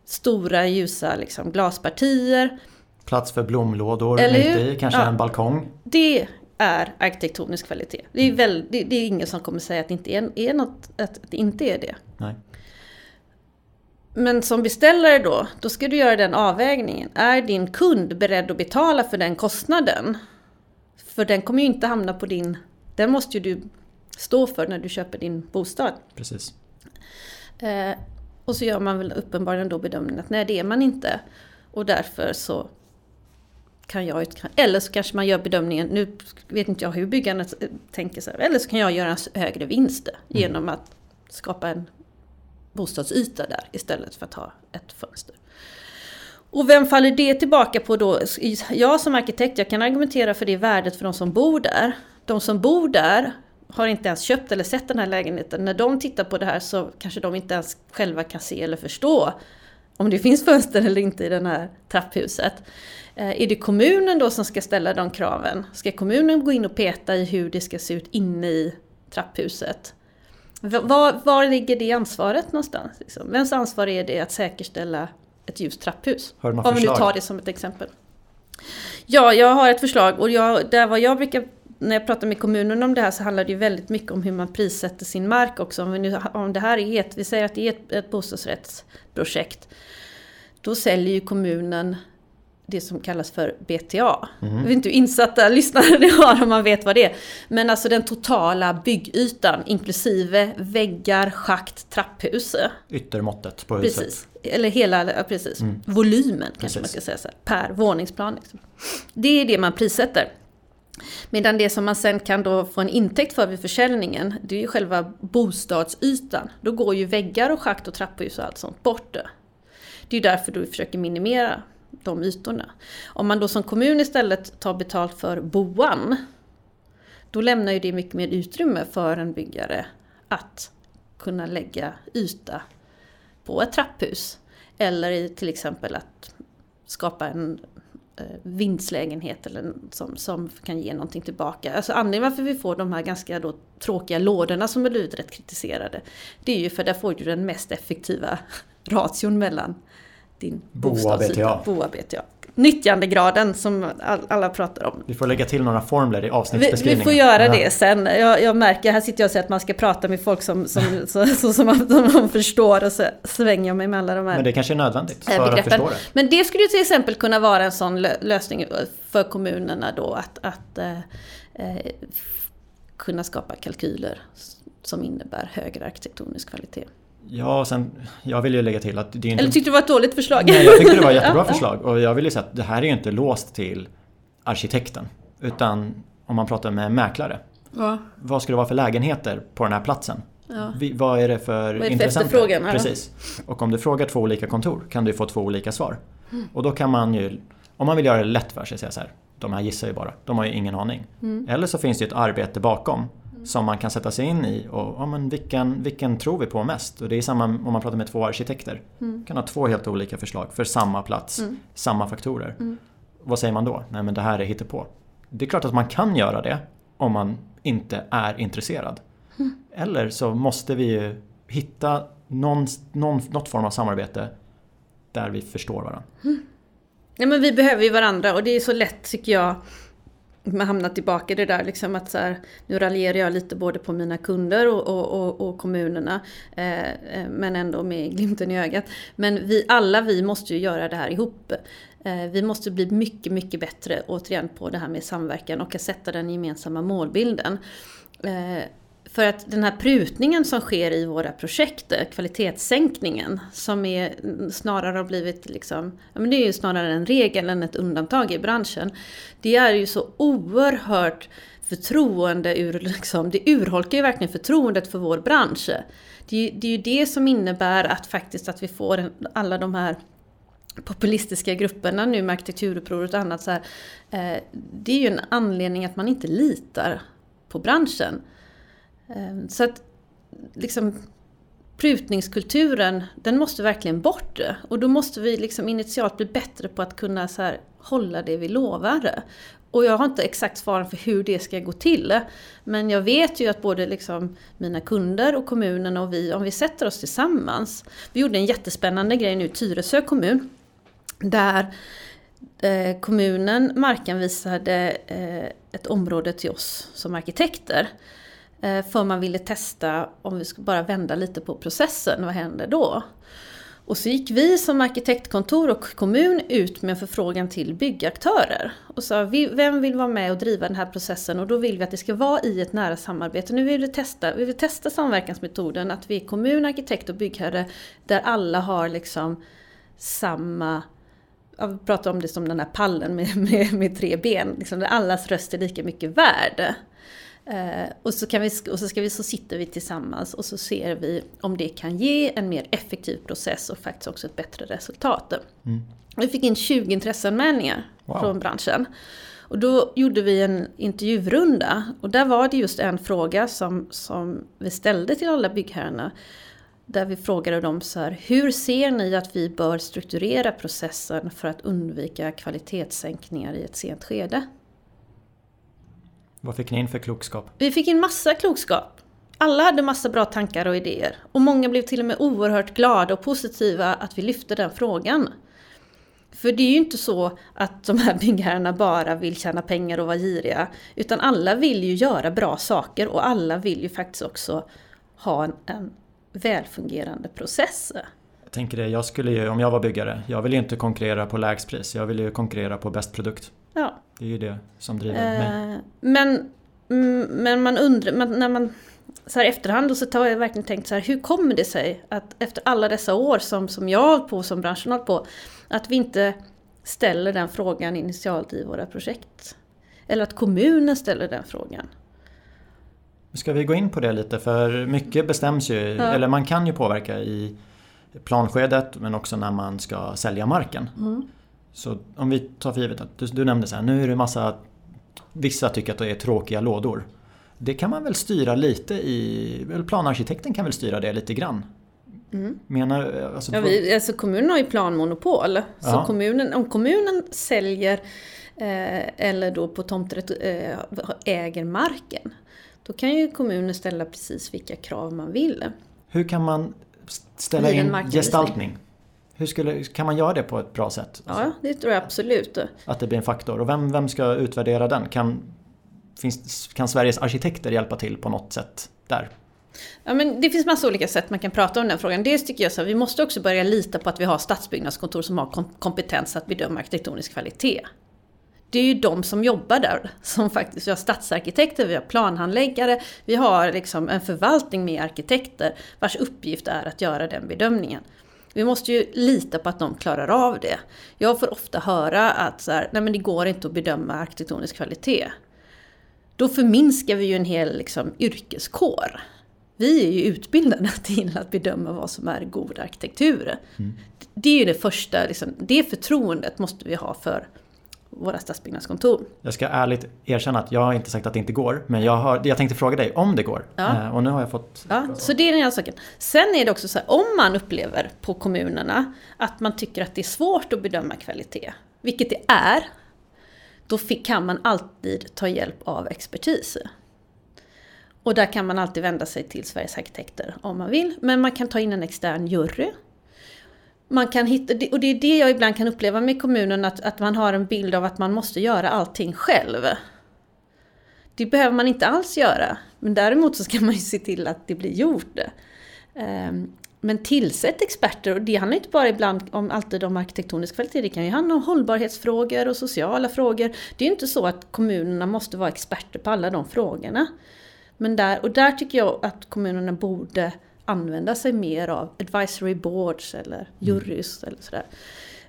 stora ljusa liksom, glaspartier. Plats för blomlådor Eller mitt i, kanske Ja. en balkong. Det är arkitektonisk kvalitet. Det är, väl, det, det är ingen som kommer säga att det inte är, är något, att det inte är det. Nej. Men som beställare då, då ska du göra den avvägningen. Är din kund beredd att betala för den kostnaden? För den kommer ju inte hamna på din... Den måste ju du stå för när du köper din bostad. Precis. Eh, och så gör man väl uppenbarligen då bedömningen att nej det är man inte. Och därför så kan jag, eller så kanske man gör bedömningen, nu vet inte jag hur byggarna tänker sig, eller så kan jag göra en högre vinst mm. genom att skapa en bostadsyta där istället för att ha ett fönster. Och vem faller det tillbaka på då? Jag som arkitekt, jag kan argumentera för det värdet för de som bor där. De som bor där har inte ens köpt eller sett den här lägenheten. När de tittar på det här så kanske de inte ens själva kan se eller förstå om det finns fönster eller inte i det här trapphuset. Eh, är det kommunen då som ska ställa de kraven? Ska kommunen gå in och peta i hur det ska se ut inne i trapphuset? Var, var ligger det ansvaret någonstans? Liksom? Vems ansvar är det att säkerställa ett ljust trapphus? Om vi nu tar det som ett exempel. Ja, jag har ett förslag och jag, där vad jag brukar när jag pratar med kommunen om det här så handlar det ju väldigt mycket om hur man prissätter sin mark också. Om, vi nu, om det här är ett, vi säger att det är ett, ett bostadsrättsprojekt. Då säljer ju kommunen det som kallas för BTA. Mm. Jag vet inte hur insatta lyssnare ni har om man vet vad det är. Men alltså den totala byggytan inklusive väggar, schakt, trapphus. Yttermåttet på huset. Precis. Eller hela, precis. Mm. Volymen kanske precis. man ska säga så här, per våningsplan. Liksom. Det är det man prissätter. Medan det som man sen kan då få en intäkt för vid försäljningen, det är ju själva bostadsytan. Då går ju väggar och schakt och trapphus och allt sånt bort. Det är ju därför du försöker minimera de ytorna. Om man då som kommun istället tar betalt för boan, då lämnar ju det mycket mer utrymme för en byggare att kunna lägga yta på ett trapphus. Eller till exempel att skapa en eh, vindslägenhet eller som, som kan ge någonting tillbaka. Alltså anledningen varför vi får de här ganska då tråkiga lådorna som är rätt kritiserade, det är ju för där får du den mest effektiva ration mellan din bostadsyta. Boa BTA. Nyttjandegraden som alla pratar om. Vi får lägga till några formler i avsnittsbeskrivningen. Vi, vi får göra ja. det sen. Jag, jag, märker, här sitter jag och säger att man ska prata med folk som, som, så, så, som, de förstår och så svänger jag mig med alla de här Men det kanske är nödvändigt för begreppen. att förstå det. Men det skulle till exempel kunna vara en sån lösning för kommunerna då att, att eh, eh, kunna skapa kalkyler som innebär högre arkitektonisk kvalitet. Ja, sen, jag vill ju lägga till att det är inte... Eller tyckte du det var ett dåligt förslag? Nej, jag tyckte det var ett jättebra förslag. Och jag vill ju säga att det här är ju inte låst till arkitekten. Utan om man pratar med mäklare. Ja. Vad ska det vara för lägenheter på den här platsen? Ja. Vi, vad är det för vad är det intressenter? För Precis. Och om du frågar två olika kontor kan du få två olika svar. Mm. Och då kan man ju, om man vill göra det lätt för sig, säga så här. De här gissar ju bara, de har ju ingen aning. Mm. Eller så finns det ett arbete bakom som man kan sätta sig in i och ja, men vilken, vilken tror vi på mest? Och det är samma om man pratar med två arkitekter. Mm. kan ha två helt olika förslag för samma plats, mm. samma faktorer. Mm. Vad säger man då? Nej men det här är hittepå. Det är klart att man kan göra det om man inte är intresserad. Mm. Eller så måste vi ju hitta någon, någon, något form av samarbete där vi förstår varandra. Mm. Ja, men vi behöver ju varandra och det är så lätt tycker jag man hamnar tillbaka i det där liksom att så här, nu raljerar jag lite både på mina kunder och, och, och, och kommunerna. Eh, eh, men ändå med glimten i ögat. Men vi alla vi måste ju göra det här ihop. Eh, vi måste bli mycket, mycket bättre återigen på det här med samverkan och att sätta den gemensamma målbilden. Eh, för att den här prutningen som sker i våra projekt, eh, kvalitetssänkningen, som är mm, snarare har blivit liksom, ja men det är ju snarare en regel än ett undantag i branschen. Det är ju så oerhört förtroende ur, liksom, det urholkar ju verkligen förtroendet för vår bransch. Det är, ju, det är ju det som innebär att faktiskt att vi får en, alla de här populistiska grupperna nu med arkitekturupproret och annat så här, eh, Det är ju en anledning att man inte litar på branschen. Ehm, så att liksom prutningskulturen, den måste verkligen bort. Och då måste vi liksom initialt bli bättre på att kunna så här, hålla det vi lovar. Och jag har inte exakt svaren för hur det ska gå till. Men jag vet ju att både liksom mina kunder och kommunen och vi, om vi sätter oss tillsammans. Vi gjorde en jättespännande grej nu i Tyresö kommun. Där eh, kommunen markanvisade eh, ett område till oss som arkitekter. Eh, för man ville testa om vi skulle bara vända lite på processen, vad händer då? Och så gick vi som arkitektkontor och kommun ut med en förfrågan till byggaktörer. Och sa, vem vill vara med och driva den här processen? Och då vill vi att det ska vara i ett nära samarbete. Nu vill vi testa, vi vill testa samverkansmetoden, att vi är kommun, arkitekt och byggherre, där alla har liksom samma jag pratar om det som den här pallen med, med, med tre ben, liksom, där allas röst är lika mycket värd. Eh, och, så kan vi, och så, ska vi, så sitter vi tillsammans och så ser vi om det kan ge en mer effektiv process och faktiskt också ett bättre resultat. Mm. Vi fick in 20 intresseanmälningar wow. från branschen. Och då gjorde vi en intervjurunda och där var det just en fråga som, som vi ställde till alla byggherrarna. Där vi frågade dem så här, hur ser ni att vi bör strukturera processen för att undvika kvalitetssänkningar i ett sent skede? Vad fick ni in för klokskap? Vi fick in massa klokskap. Alla hade massa bra tankar och idéer. Och många blev till och med oerhört glada och positiva att vi lyfte den frågan. För det är ju inte så att de här byggherrarna bara vill tjäna pengar och vara giriga. Utan alla vill ju göra bra saker och alla vill ju faktiskt också ha en, en välfungerande process. Jag tänker det, jag skulle ju, om jag var byggare, jag vill ju inte konkurrera på lägst pris. Jag vill ju konkurrera på bäst produkt. Ja. Det är ju det som driver mig. Eh, men, mm, men man undrar, man, när man så här efterhand så har jag verkligen tänkt så här, hur kommer det sig att efter alla dessa år som, som jag har hållit på, som branschen har hållit på, att vi inte ställer den frågan initialt i våra projekt? Eller att kommunen ställer den frågan. Ska vi gå in på det lite? För mycket bestäms ju, ja. eller man kan ju påverka i planskedet men också när man ska sälja marken. Mm. Så om vi tar för givet att du, du nämnde så här, nu är det massa Vissa tycker att det är tråkiga lådor. Det kan man väl styra lite i... Planarkitekten kan väl styra det lite grann? Mm. Menar, alltså, ja, vi, alltså kommunen har ju planmonopol. Så kommunen, om kommunen säljer eh, eller då på tomträtt eh, äger marken. Då kan ju kommunen ställa precis vilka krav man vill. Hur kan man ställa in gestaltning? Hur skulle, kan man göra det på ett bra sätt? Ja, det tror jag absolut. Att det blir en faktor. Och vem, vem ska utvärdera den? Kan, finns, kan Sveriges arkitekter hjälpa till på något sätt där? Ja, men det finns massa olika sätt man kan prata om den frågan. Dels tycker jag att vi måste också börja lita på att vi har stadsbyggnadskontor som har kompetens att bedöma arkitektonisk kvalitet. Det är ju de som jobbar där, som faktiskt, vi har stadsarkitekter, vi har planhandläggare, vi har liksom en förvaltning med arkitekter vars uppgift är att göra den bedömningen. Vi måste ju lita på att de klarar av det. Jag får ofta höra att så här, nej men det går inte att bedöma arkitektonisk kvalitet. Då förminskar vi ju en hel liksom, yrkeskår. Vi är ju utbildade till att bedöma vad som är god arkitektur. Mm. Det är ju det första, liksom, det förtroendet måste vi ha för våra stadsbyggnadskontor. Jag ska ärligt erkänna att jag har inte sagt att det inte går. Men jag, har, jag tänkte fråga dig om det går. Ja. Eh, och nu har jag fått... Ja, så det är den ena saken. Sen är det också så här, om man upplever på kommunerna att man tycker att det är svårt att bedöma kvalitet, vilket det är, då kan man alltid ta hjälp av expertis. Och där kan man alltid vända sig till Sveriges arkitekter om man vill. Men man kan ta in en extern jury man kan hitta, och det är det jag ibland kan uppleva med kommunen, att, att man har en bild av att man måste göra allting själv. Det behöver man inte alls göra, men däremot så ska man ju se till att det blir gjort. Ehm, men tillsätt experter, och det handlar inte bara ibland om alltid om arkitektonisk kvalitet, det kan ju handla om hållbarhetsfrågor och sociala frågor. Det är ju inte så att kommunerna måste vara experter på alla de frågorna. Men där, och där tycker jag att kommunerna borde använda sig mer av advisory boards eller jurys mm. eller sådär.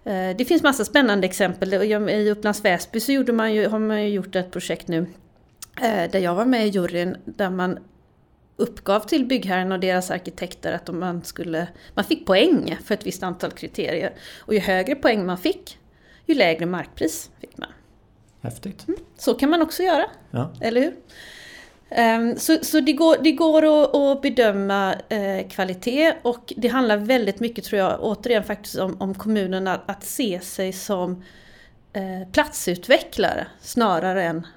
Eh, det finns massa spännande exempel. I Upplands Väsby så gjorde man ju, har man ju gjort ett projekt nu eh, där jag var med i juryn där man uppgav till byggherren och deras arkitekter att man, skulle, man fick poäng för ett visst antal kriterier. Och ju högre poäng man fick, ju lägre markpris fick man. Häftigt. Mm, så kan man också göra, ja. eller hur? Ehm, så, så det går, det går att, att bedöma eh, kvalitet och det handlar väldigt mycket tror jag återigen faktiskt om, om kommunerna att se sig som eh, platsutvecklare snarare än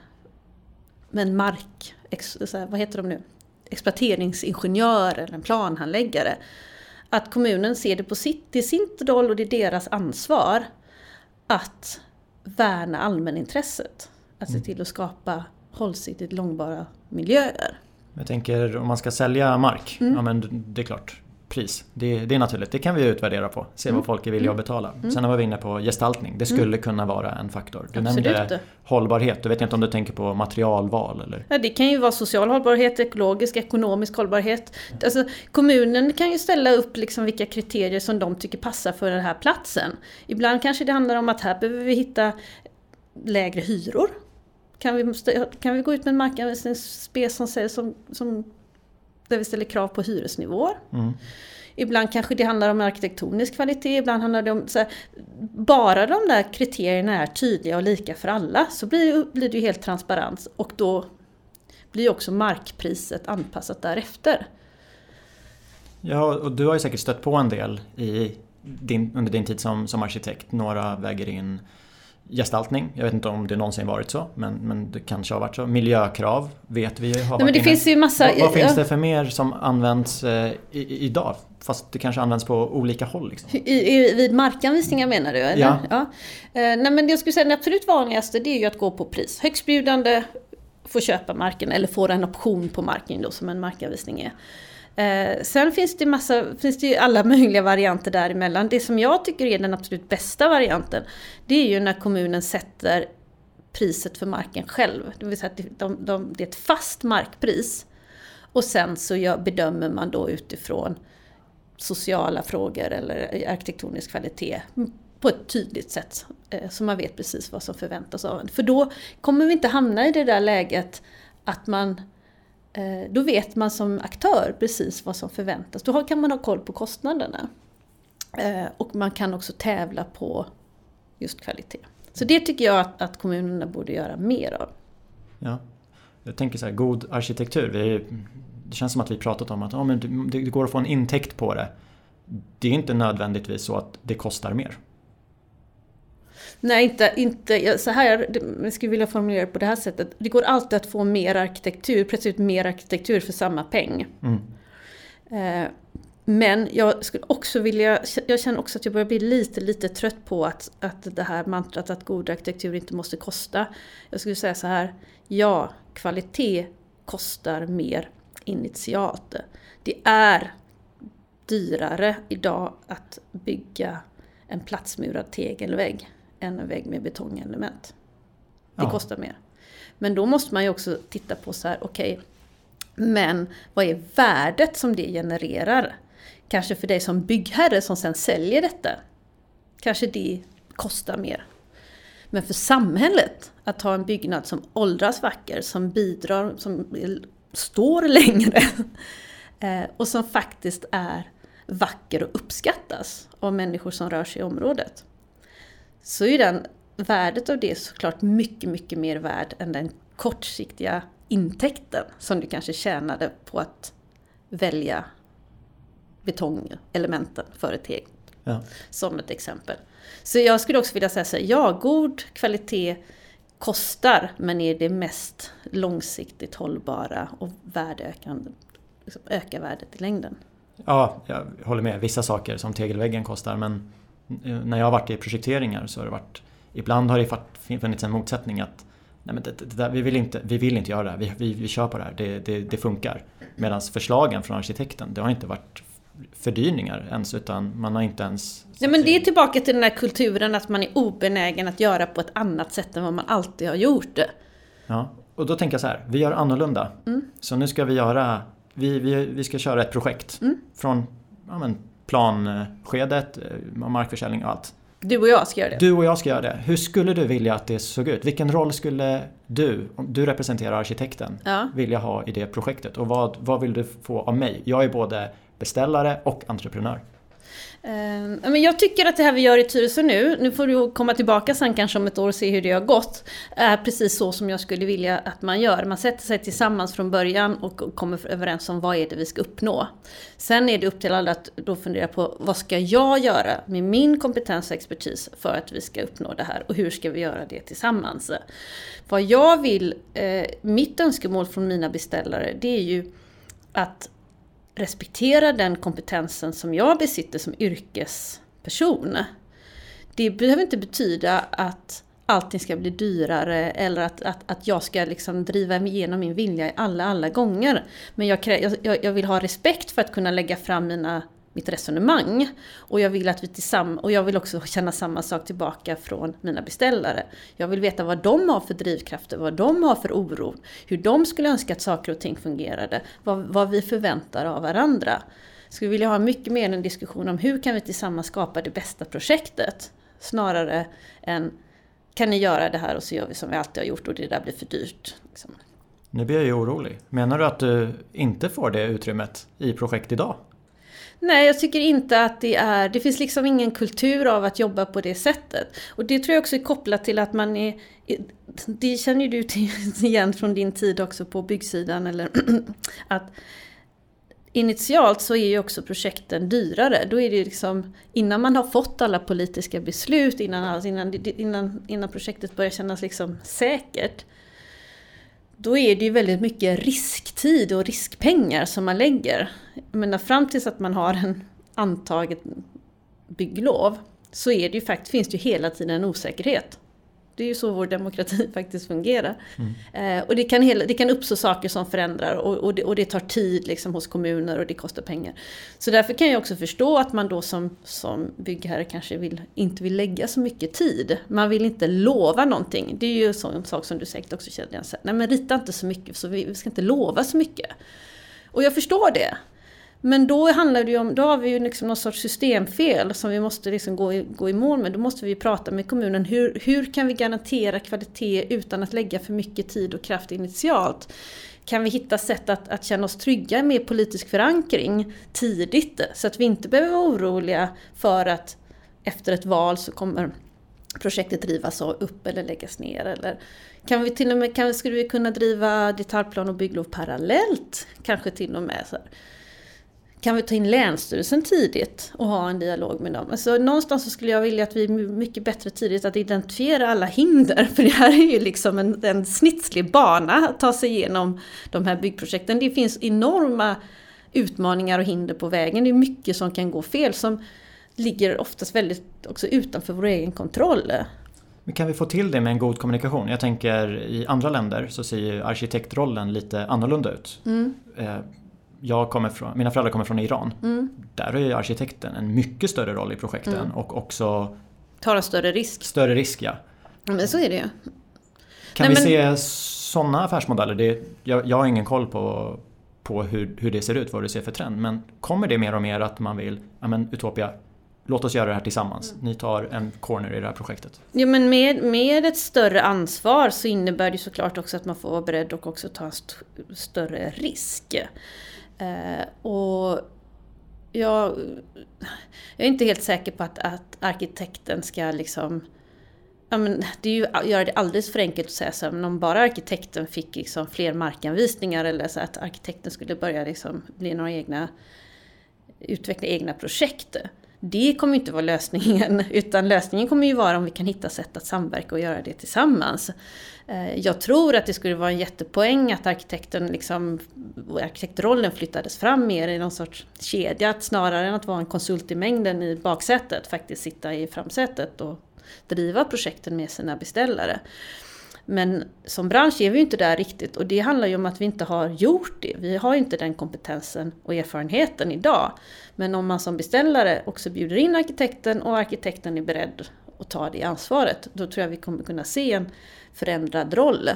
en mark, ex, vad heter de nu? exploateringsingenjör eller en planhandläggare. Att kommunen ser det på sitt, det är sin roll och det är deras ansvar att värna allmänintresset. Att se mm. till att skapa hållsiktigt långbara miljöer. Jag tänker om man ska sälja mark, mm. ja men det är klart. pris. Det, det är naturligt, det kan vi utvärdera på. Se Mm. vad folk är villiga att betala. Sen var vi inne på gestaltning, det skulle kunna vara en faktor. Du Absolut. nämnde hållbarhet, du vet inte om du tänker på materialval eller? Ja, det kan ju vara social hållbarhet, ekologisk, ekonomisk hållbarhet. Alltså, kommunen kan ju ställa upp liksom vilka kriterier som de tycker passar för den här platsen. Ibland kanske det handlar om att här behöver vi hitta lägre hyror. Kan vi, kan vi gå ut med en markanvisningsspec som säger som, som, där vi ställer krav på hyresnivåer? Mm. Ibland kanske det handlar om arkitektonisk kvalitet, ibland handlar det om... Så här, bara de där kriterierna är tydliga och lika för alla så blir, blir det ju helt transparent och då blir också markpriset anpassat därefter. Ja, och du har ju säkert stött på en del i din, under din tid som, som arkitekt. Några väger in gestaltning. Jag vet inte om det någonsin varit så, men, men det kanske har varit så. Miljökrav vet vi har Nej, varit men det inne. finns ju massa... Vad, vad finns det för mer som används eh, i, idag? Fast det kanske används på olika håll. Liksom. I, i, vid markanvisningar menar du? Eller? Ja. ja. Eh, nej men jag skulle säga det absolut vanligaste det är ju att gå på pris. Högstbjudande får köpa marken eller får en option på marken då som en markanvisning är. Eh, sen finns det, massa, finns det ju alla möjliga varianter däremellan. Det som jag tycker är den absolut bästa varianten det är ju när kommunen sätter priset för marken själv. Det vill säga att det, de, de, det är ett fast markpris. Och sen så gör, bedömer man då utifrån sociala frågor eller arkitektonisk kvalitet på ett tydligt sätt. Eh, så man vet precis vad som förväntas av en. För då kommer vi inte hamna i det där läget att man Eh, då vet man som aktör precis vad som förväntas. Då kan man ha koll på kostnaderna. Eh, och man kan också tävla på just kvalitet. Så det tycker jag att, att kommunerna borde göra mer av. Ja. Jag tänker så här, god arkitektur. Vi, det känns som att vi pratat om att oh, men det, det går att få en intäkt på det. Det är inte nödvändigtvis så att det kostar mer. Nej, inte, inte så här, jag skulle vilja formulera det på det här sättet. Det går alltid att få mer arkitektur, ut mer arkitektur för samma peng. Mm. Eh, Men jag skulle också vilja, jag känner också att jag börjar bli lite, lite trött på att, att det här mantrat att god arkitektur inte måste kosta. Jag skulle säga så här, ja, kvalitet kostar mer initialt. Det är dyrare idag att bygga en platsmurad tegelvägg än en vägg med betongelement. Det Ja. kostar mer. Men då måste man ju också titta på så här, okej, men vad är värdet som det genererar? Kanske för dig som byggherre som sen säljer detta. Kanske det kostar mer. Men för samhället, att ha en byggnad som åldras vacker, som bidrar, som står längre eh, och som faktiskt är vacker och uppskattas av människor som rör sig i området. Så är den, värdet av det såklart mycket, mycket mer värd än den kortsiktiga intäkten som du kanske tjänade på att välja betongelementen för ett tegel. Ja. Som ett exempel. Så jag skulle också vilja säga så här, ja, god kvalitet kostar, men är det mest långsiktigt hållbara och värdeökande, liksom ökar värdet i längden. Ja, jag håller med. Vissa saker som tegelväggen kostar men när jag har varit i projekteringar så har det varit Ibland har det funnits en motsättning att Nej, men det, det där, vi, vill inte, vi vill inte göra det här, vi, vi, vi kör på det här, det, det, det funkar. Medan förslagen från arkitekten, det har inte varit fördyringar ens utan man har inte ens... Ja, men det är tillbaka till den här kulturen att man är obenägen att göra på ett annat sätt än vad man alltid har gjort det. Ja, och då tänker jag så här, vi gör annorlunda. Så nu ska vi göra, vi, vi, vi ska köra ett projekt. Från ja, men, planskedet, eh, markförsäljning och allt. Du och jag ska göra det. Du och jag ska göra det. Hur skulle du vilja att det såg ut? Vilken roll skulle du, om du representerar arkitekten, Ja. vilja ha i det projektet? Och vad, vad vill du få av mig? Jag är både beställare och entreprenör. Eh, men jag tycker att det här vi gör i Tyresö nu, nu får du komma tillbaka sen kanske om ett år och se hur det har gått, är precis så som jag skulle vilja att man gör. Man sätter sig tillsammans från början och kommer överens om vad är det vi ska uppnå. Sen är det upp till alla att då fundera på vad ska jag göra med min kompetens och expertis för att vi ska uppnå det här och hur ska vi göra det tillsammans. Vad jag vill, eh, mitt önskemål från mina beställare, det är ju att respektera den kompetensen som jag besitter som yrkesperson. Det behöver inte betyda att allting ska bli dyrare eller att, att, att jag ska liksom driva igenom min vilja alla, alla gånger. Men jag, krä- jag, jag vill ha respekt för att kunna lägga fram mina mitt resonemang. Och jag vill att vi tillsammans, och jag vill också känna samma sak tillbaka från mina beställare. Jag vill veta vad de har för drivkrafter, vad de har för oro, hur de skulle önska att saker och ting fungerade, vad, vad vi förväntar av varandra. Skulle vilja ha mycket mer en diskussion om hur kan vi tillsammans skapa det bästa projektet? Snarare än kan ni göra det här och så gör vi som vi alltid har gjort och det där blir för dyrt. Liksom. Nu blir jag ju orolig. Menar du att du inte får det utrymmet i projekt idag? Nej, jag tycker inte att det är... Det finns liksom ingen kultur av att jobba på det sättet. Och det tror jag också är kopplat till att man är... Det känner ju du till igen från din tid också på byggsidan. Eller att initialt så är ju också projekten dyrare. Då är det liksom, innan man har fått alla politiska beslut, innan, alltså innan, innan, innan projektet börjar kännas liksom säkert, då är det ju väldigt mycket risktid och riskpengar som man lägger. Jag menar, fram tills att man har en antaget bygglov så är det ju faktiskt, finns det ju hela tiden en osäkerhet. Det är ju så vår demokrati faktiskt fungerar. Mm. Eh, och det kan, hela, det kan uppstå saker som förändrar och, och, det, och det tar tid liksom hos kommuner och det kostar pengar. Så därför kan jag också förstå att man då som, som byggherre kanske vill, inte vill lägga så mycket tid. Man vill inte lova någonting. Det är ju en sån sak som du säkert också känner igen. Nej men rita inte så mycket, så vi, vi ska inte lova så mycket. Och jag förstår det. Men då handlar det ju om, då har vi ju liksom någon sorts systemfel som vi måste liksom gå, i, gå i mål med. Då måste vi prata med kommunen. Hur, hur kan vi garantera kvalitet utan att lägga för mycket tid och kraft initialt? Kan vi hitta sätt att, att känna oss trygga med politisk förankring tidigt? Så att vi inte behöver vara oroliga för att efter ett val så kommer projektet drivas upp eller läggas ner. Eller kan vi till och med, kan, skulle vi kunna driva detaljplan och bygglov parallellt? Kanske till och med. Så här kan vi ta in Länsstyrelsen tidigt och ha en dialog med dem? Alltså, någonstans så skulle jag vilja att vi är mycket bättre tidigt att identifiera alla hinder. För det här är ju liksom en, en snitslig bana att ta sig igenom de här byggprojekten. Det finns enorma utmaningar och hinder på vägen. Det är mycket som kan gå fel som ligger oftast väldigt också utanför vår egen kontroll. Men kan vi få till det med en god kommunikation? Jag tänker i andra länder så ser ju arkitektrollen lite annorlunda ut. Mm. Jag kommer från, mina föräldrar kommer från Iran. Mm. Där har ju arkitekten en mycket större roll i projekten mm. och också Tar en större risk. Större risk ja. Men så är det ju. Kan Nej, vi men... se sådana affärsmodeller? Det, jag, jag har ingen koll på, på hur, hur det ser ut, vad det ser för trend. Men kommer det mer och mer att man vill, ja men Utopia, låt oss göra det här tillsammans. Mm. Ni tar en corner i det här projektet. Jo men med, med ett större ansvar så innebär det såklart också att man får vara beredd och också ta en st större risk. Eh, och jag, jag, är inte helt säker på att, att arkitekten ska liksom Ja, men det är ju att göra det alldeles för enkelt att säga så men om bara arkitekten fick liksom fler markanvisningar eller så att arkitekten skulle börja liksom bli några egna, utveckla egna projekt. Det kommer inte vara lösningen, utan lösningen kommer ju vara om vi kan hitta sätt att samverka och göra det tillsammans. Eh, jag tror att det skulle vara en jättepoäng att arkitekten liksom, arkitektrollen flyttades fram mer i någon sorts kedja, att snarare än att vara en konsult i mängden i baksätet, faktiskt sitta i framsätet och driva projekten med sina beställare. Men som bransch är vi inte där riktigt och det handlar ju om att vi inte har gjort det. Vi har inte den kompetensen och erfarenheten idag. Men om man som beställare också bjuder in arkitekten och arkitekten är beredd att ta det ansvaret, då tror jag vi kommer kunna se en förändrad roll.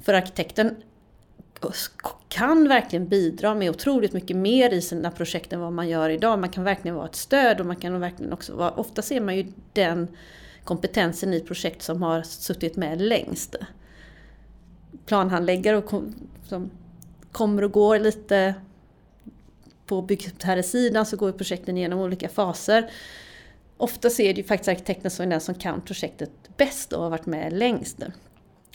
För arkitekten kan verkligen bidra med otroligt mycket mer i sina projekt än vad man gör idag. Man kan verkligen vara ett stöd och man kan verkligen också vara, ofta ser man ju den kompetensen i projekt som har suttit med längst. Planhandläggare och som kommer och går lite på byggherresidan så går projekten igenom olika faser. Ofta är det ju faktiskt arkitekten som är den som kan projektet bäst och har varit med längst.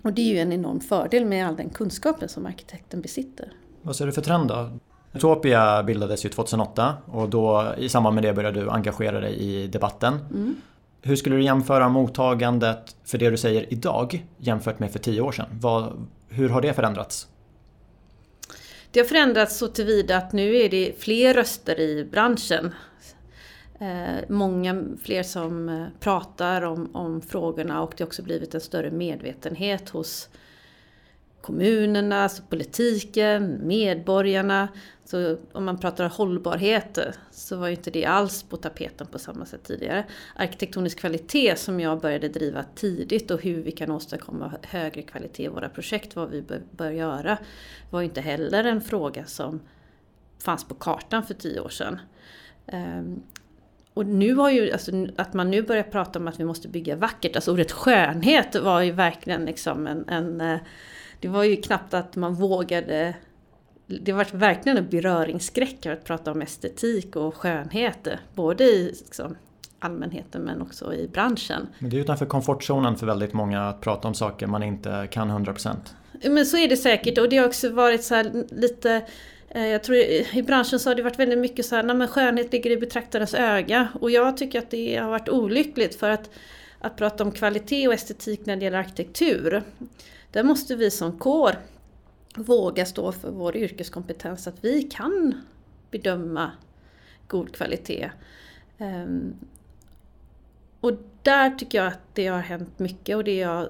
Och det är ju en enorm fördel med all den kunskapen som arkitekten besitter. Vad ser du för trend då? Utopia bildades ju 2008 och då i samband med det började du engagera dig i debatten. Mm. Hur skulle du jämföra mottagandet för det du säger idag jämfört med för tio år sedan? Vad, hur har det förändrats? Det har förändrats så tillvida att nu är det fler röster i branschen. Eh, många fler som eh, pratar om, om frågorna och det har också blivit en större medvetenhet hos kommunerna, alltså politiken, medborgarna. Så om man pratar hållbarhet så var ju inte det alls på tapeten på samma sätt tidigare. Arkitektonisk kvalitet som jag började driva tidigt och hur vi kan åstadkomma högre kvalitet i våra projekt, vad vi bör göra, var ju inte heller en fråga som fanns på kartan för tio år sedan. Ehm, och nu har ju, alltså, att man nu börjar prata om att vi måste bygga vackert, alltså ordet skönhet var ju verkligen liksom en, en eh, det var ju knappt att man vågade det var verkligen en beröringsskräck att prata om estetik och skönhet. Både i liksom, allmänheten men också i branschen. Men det är utanför komfortzonen för väldigt många att prata om saker man inte kan 100%. Men så är det säkert och det har också varit så lite eh, jag tror i branschen så har det varit väldigt mycket så här, nej men skönhet ligger i betraktarens öga. Och jag tycker att det har varit olyckligt för att, att prata om kvalitet och estetik när det gäller arkitektur. Där måste vi som kår våga stå för vår yrkeskompetens, att vi kan bedöma god kvalitet. Ehm, och där tycker jag att det har hänt mycket och det är jag,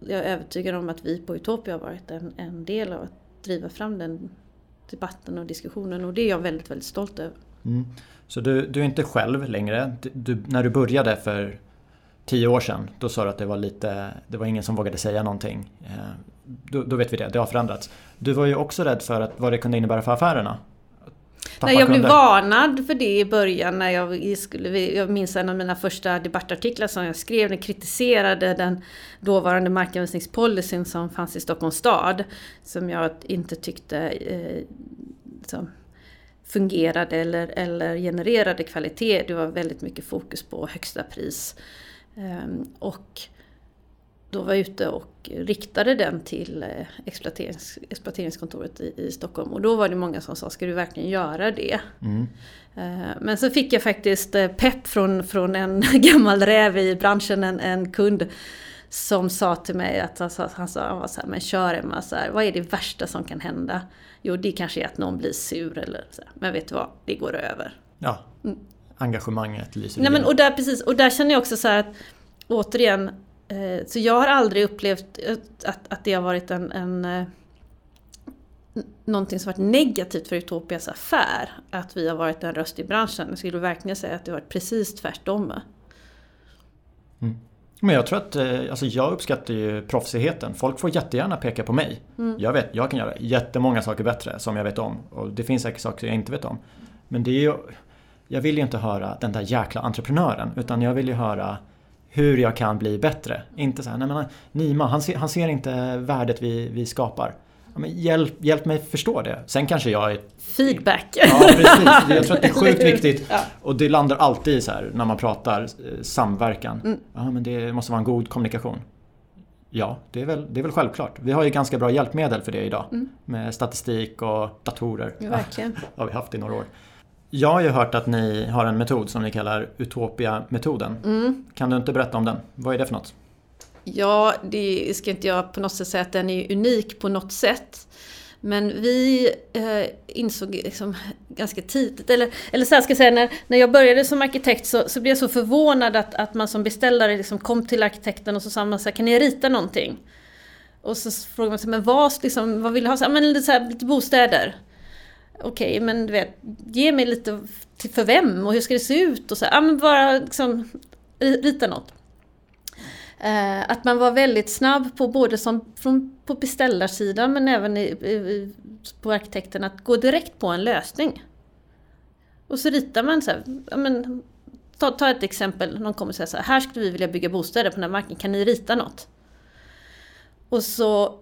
jag är övertygad om att vi på Utopia har varit en, en del av att driva fram den debatten och diskussionen och det är jag väldigt, väldigt stolt över. Mm. Så du, du är inte själv längre. Du, när du började för tio år sedan, då sa du att det var lite, det var ingen som vågade säga någonting. Eh, då, då, vet vi det, det har förändrats. Du var ju också rädd för att, vad det kunde innebära för affärerna. Tappa Nej, jag blev varnad för det i början när jag skulle, jag minns en av mina första debattartiklar som jag skrev, den kritiserade den dåvarande markanvisningspolicyn som fanns i Stockholms stad. Som jag inte tyckte eh, liksom, fungerade eller, eller genererade kvalitet. Det var väldigt mycket fokus på högsta pris. Um, och då var jag ute och riktade den till eh, exploaterings, exploateringskontoret i, i, Stockholm. Och då var det många som sa, ska du verkligen göra det? Mm. Eh, men så fick jag faktiskt eh, pepp från, från en gammal räv i branschen, en, en kund som sa till mig att han sa, han sa han var så här, men kör Emma, så här, vad är det värsta som kan hända? Jo, det kanske är att någon blir sur eller så. Här. Men vet du vad, det går över. Ja, mm. Engagemanget lyser Nej, men och där, precis, och där känner jag också så här att återigen, Eh, så jag har aldrig upplevt att, att det har varit en, en eh, någonting som varit negativt för Utopias affär. Att vi har varit en röst i branschen. Jag skulle verkligen säga att det har varit precis tvärtom. Mm. Men jag tror att, eh, alltså jag uppskattar ju proffsigheten. Folk får jättegärna peka på mig. Mm. Jag vet, jag kan göra jättemånga saker bättre som jag vet om. Och det finns säkert saker jag inte vet om. Men det är ju, jag vill ju inte höra den där jäkla entreprenören. Utan jag vill ju höra hur jag kan bli bättre. Inte så här, nej men Nima, han ser, han ser inte värdet vi, vi skapar. Ja, men hjälp, hjälp mig förstå det. Sen kanske jag är... Feedback! Ja, precis. Jag tror att det är sjukt viktigt. Ja. Och det landar alltid så här när man pratar eh, samverkan. Mm. Ja, men det måste vara en god kommunikation. Ja, det är, väl, det är väl självklart. Vi har ju ganska bra hjälpmedel för det idag. Mm. Med statistik och datorer. Ja, verkligen. det har vi haft i några år. Jag har ju hört att ni har en metod som ni kallar Utopia-metoden. Mm. Kan du inte berätta om den? Vad är det för något? Ja, det ska inte jag på något sätt säga att den är unik på något sätt. Men vi eh, insåg liksom ganska tidigt, eller, eller så här ska jag säga, när, när jag började som arkitekt så, så blev jag så förvånad att, att man som beställare liksom kom till arkitekten och så sa man så här, kan ni rita någonting? Och så frågade man sig, men vad, liksom, vad vill du ha? Så här, men så här, lite bostäder. Okej, okay, men du vet, ge mig lite till för vem och hur ska det se ut och så. Ja, men bara liksom rita något. Eh, att man var väldigt snabb på både som från, på beställarsidan men även i, i, på arkitekten att gå direkt på en lösning. Och så ritar man så här, ja, men, ta, ta ett exempel, någon kommer säger så här, här skulle vi vilja bygga bostäder på den här marken, kan ni rita något? Och så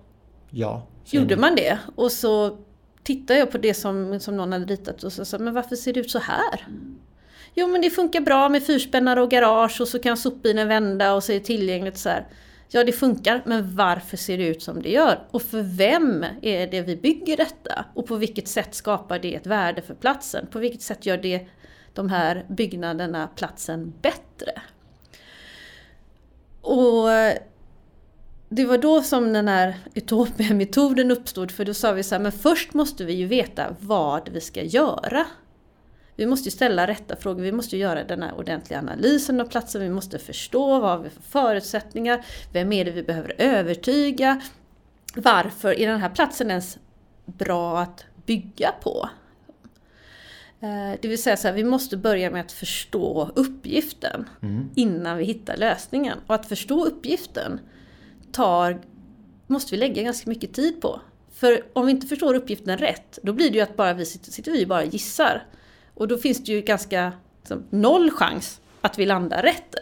ja, gjorde man det och så tittade jag på det som, som någon hade ritat och så sa men varför ser det ut så här? Jo men det funkar bra med fyrspännare och garage och så kan sopbilen vända och så är det tillgängligt så här. Ja det funkar, men varför ser det ut som det gör? Och för vem är det vi bygger detta? Och på vilket sätt skapar det ett värde för platsen? På vilket sätt gör det de här byggnaderna platsen bättre? Och det var då som den här Utopia-metoden uppstod, för då sa vi så här, men först måste vi ju veta vad vi ska göra. Vi måste ju ställa rätta frågor, vi måste göra den här ordentliga analysen av platsen, vi måste förstå vad vi har för förutsättningar, vem är det vi behöver övertyga, varför är den här platsen ens bra att bygga på? Eh, det vill säga så här, vi måste börja med att förstå uppgiften mm. innan vi hittar lösningen. Och att förstå uppgiften tar, måste vi lägga ganska mycket tid på. För om vi inte förstår uppgiften rätt, då blir det ju att bara vi sitter, sitter vi bara gissar. Och då finns det ju ganska liksom, noll chans att vi landar rätt.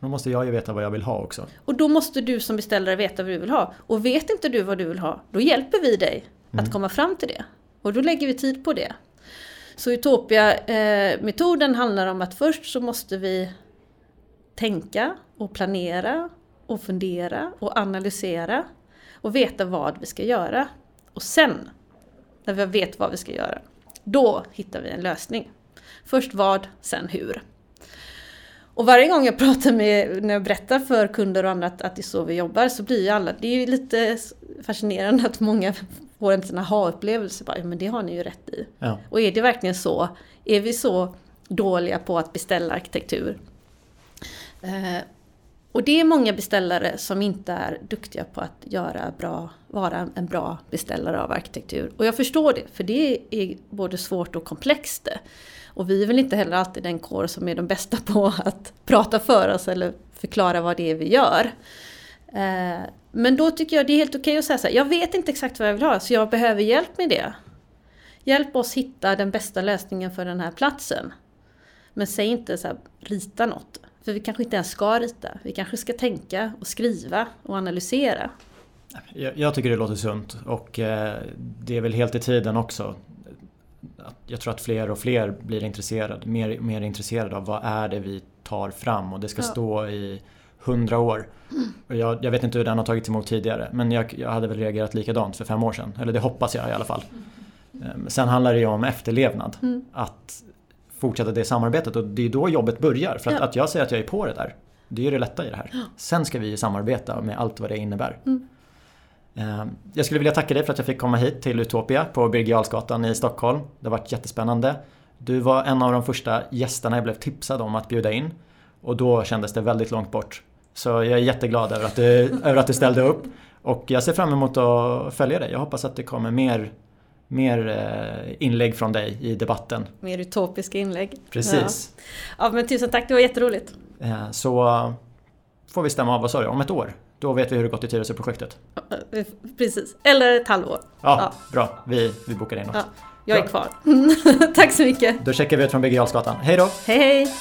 Då måste jag ju veta vad jag vill ha också. Och då måste du som beställare veta vad du vill ha. Och vet inte du vad du vill ha, då hjälper vi dig mm. att komma fram till det. Och då lägger vi tid på det. Så Utopia-metoden eh, handlar om att först så måste vi tänka och planera och fundera och analysera och veta vad vi ska göra. Och sen, när vi vet vad vi ska göra, då hittar vi en lösning. Först vad, sen hur. Och varje gång jag pratar med, när jag berättar för kunder och andra att, det är så vi jobbar så blir ju alla, det är ju lite fascinerande att många får en sån aha-upplevelse, bara, men det har ni ju rätt i. Ja. Och är det verkligen så? Är vi så dåliga på att beställa arkitektur? Eh, och det är många beställare som inte är duktiga på att göra bra, vara en bra beställare av arkitektur. Och jag förstår det, för det är både svårt och komplext. Och vi är väl inte heller alltid den kår som är de bästa på att prata för oss eller förklara vad det är vi gör. Eh, men då tycker jag det är helt okej okay att säga så här, jag vet inte exakt vad jag vill ha så jag behöver hjälp med det. Hjälp oss hitta den bästa lösningen för den här platsen. Men säg inte så här, rita något. För vi kanske inte ens ska rita. Vi kanske ska tänka och skriva och analysera. Jag, tycker det låter sunt och eh, det är väl helt i tiden också. Jag tror att fler och fler blir intresserade, mer, mer intresserade av vad är det vi tar fram och det ska ja. stå i hundra år. Och jag, jag, vet inte hur den har tagits emot tidigare men jag, jag, hade väl reagerat likadant för fem år sedan. Eller det hoppas jag i alla fall. Ehm, sen handlar det ju om efterlevnad. Mm. Att fortsätta det samarbetet och det är då jobbet börjar. För att, ja. att jag säger att jag är på det där, det är ju det lätta i det här. Sen ska vi samarbeta med allt vad det innebär. Mm. Ehm, jag skulle vilja tacka dig för att jag fick komma hit till Utopia på Birger i Stockholm. Det har varit jättespännande. Du var en av de första gästerna jag blev tipsad om att bjuda in. Och då kändes det väldigt långt bort. Så jag är jätteglad över att, du, över att du ställde upp. Och jag ser fram emot att följa dig. Jag hoppas att det kommer mer, mer eh, inlägg från dig i debatten. Mer utopiska inlägg. Precis. Ja, ja men tusen tack, det var jätteroligt. Eh, så får vi stämma av, vad sa du, om ett år? Då vet vi hur det gått i Tyresö-projektet. Precis, eller ett halvår. Ja, ja. bra. Vi, vi bokar in något. Ja, jag är kvar. Tack så mycket. Då checkar vi ut från Birger Hej då! Hej hej!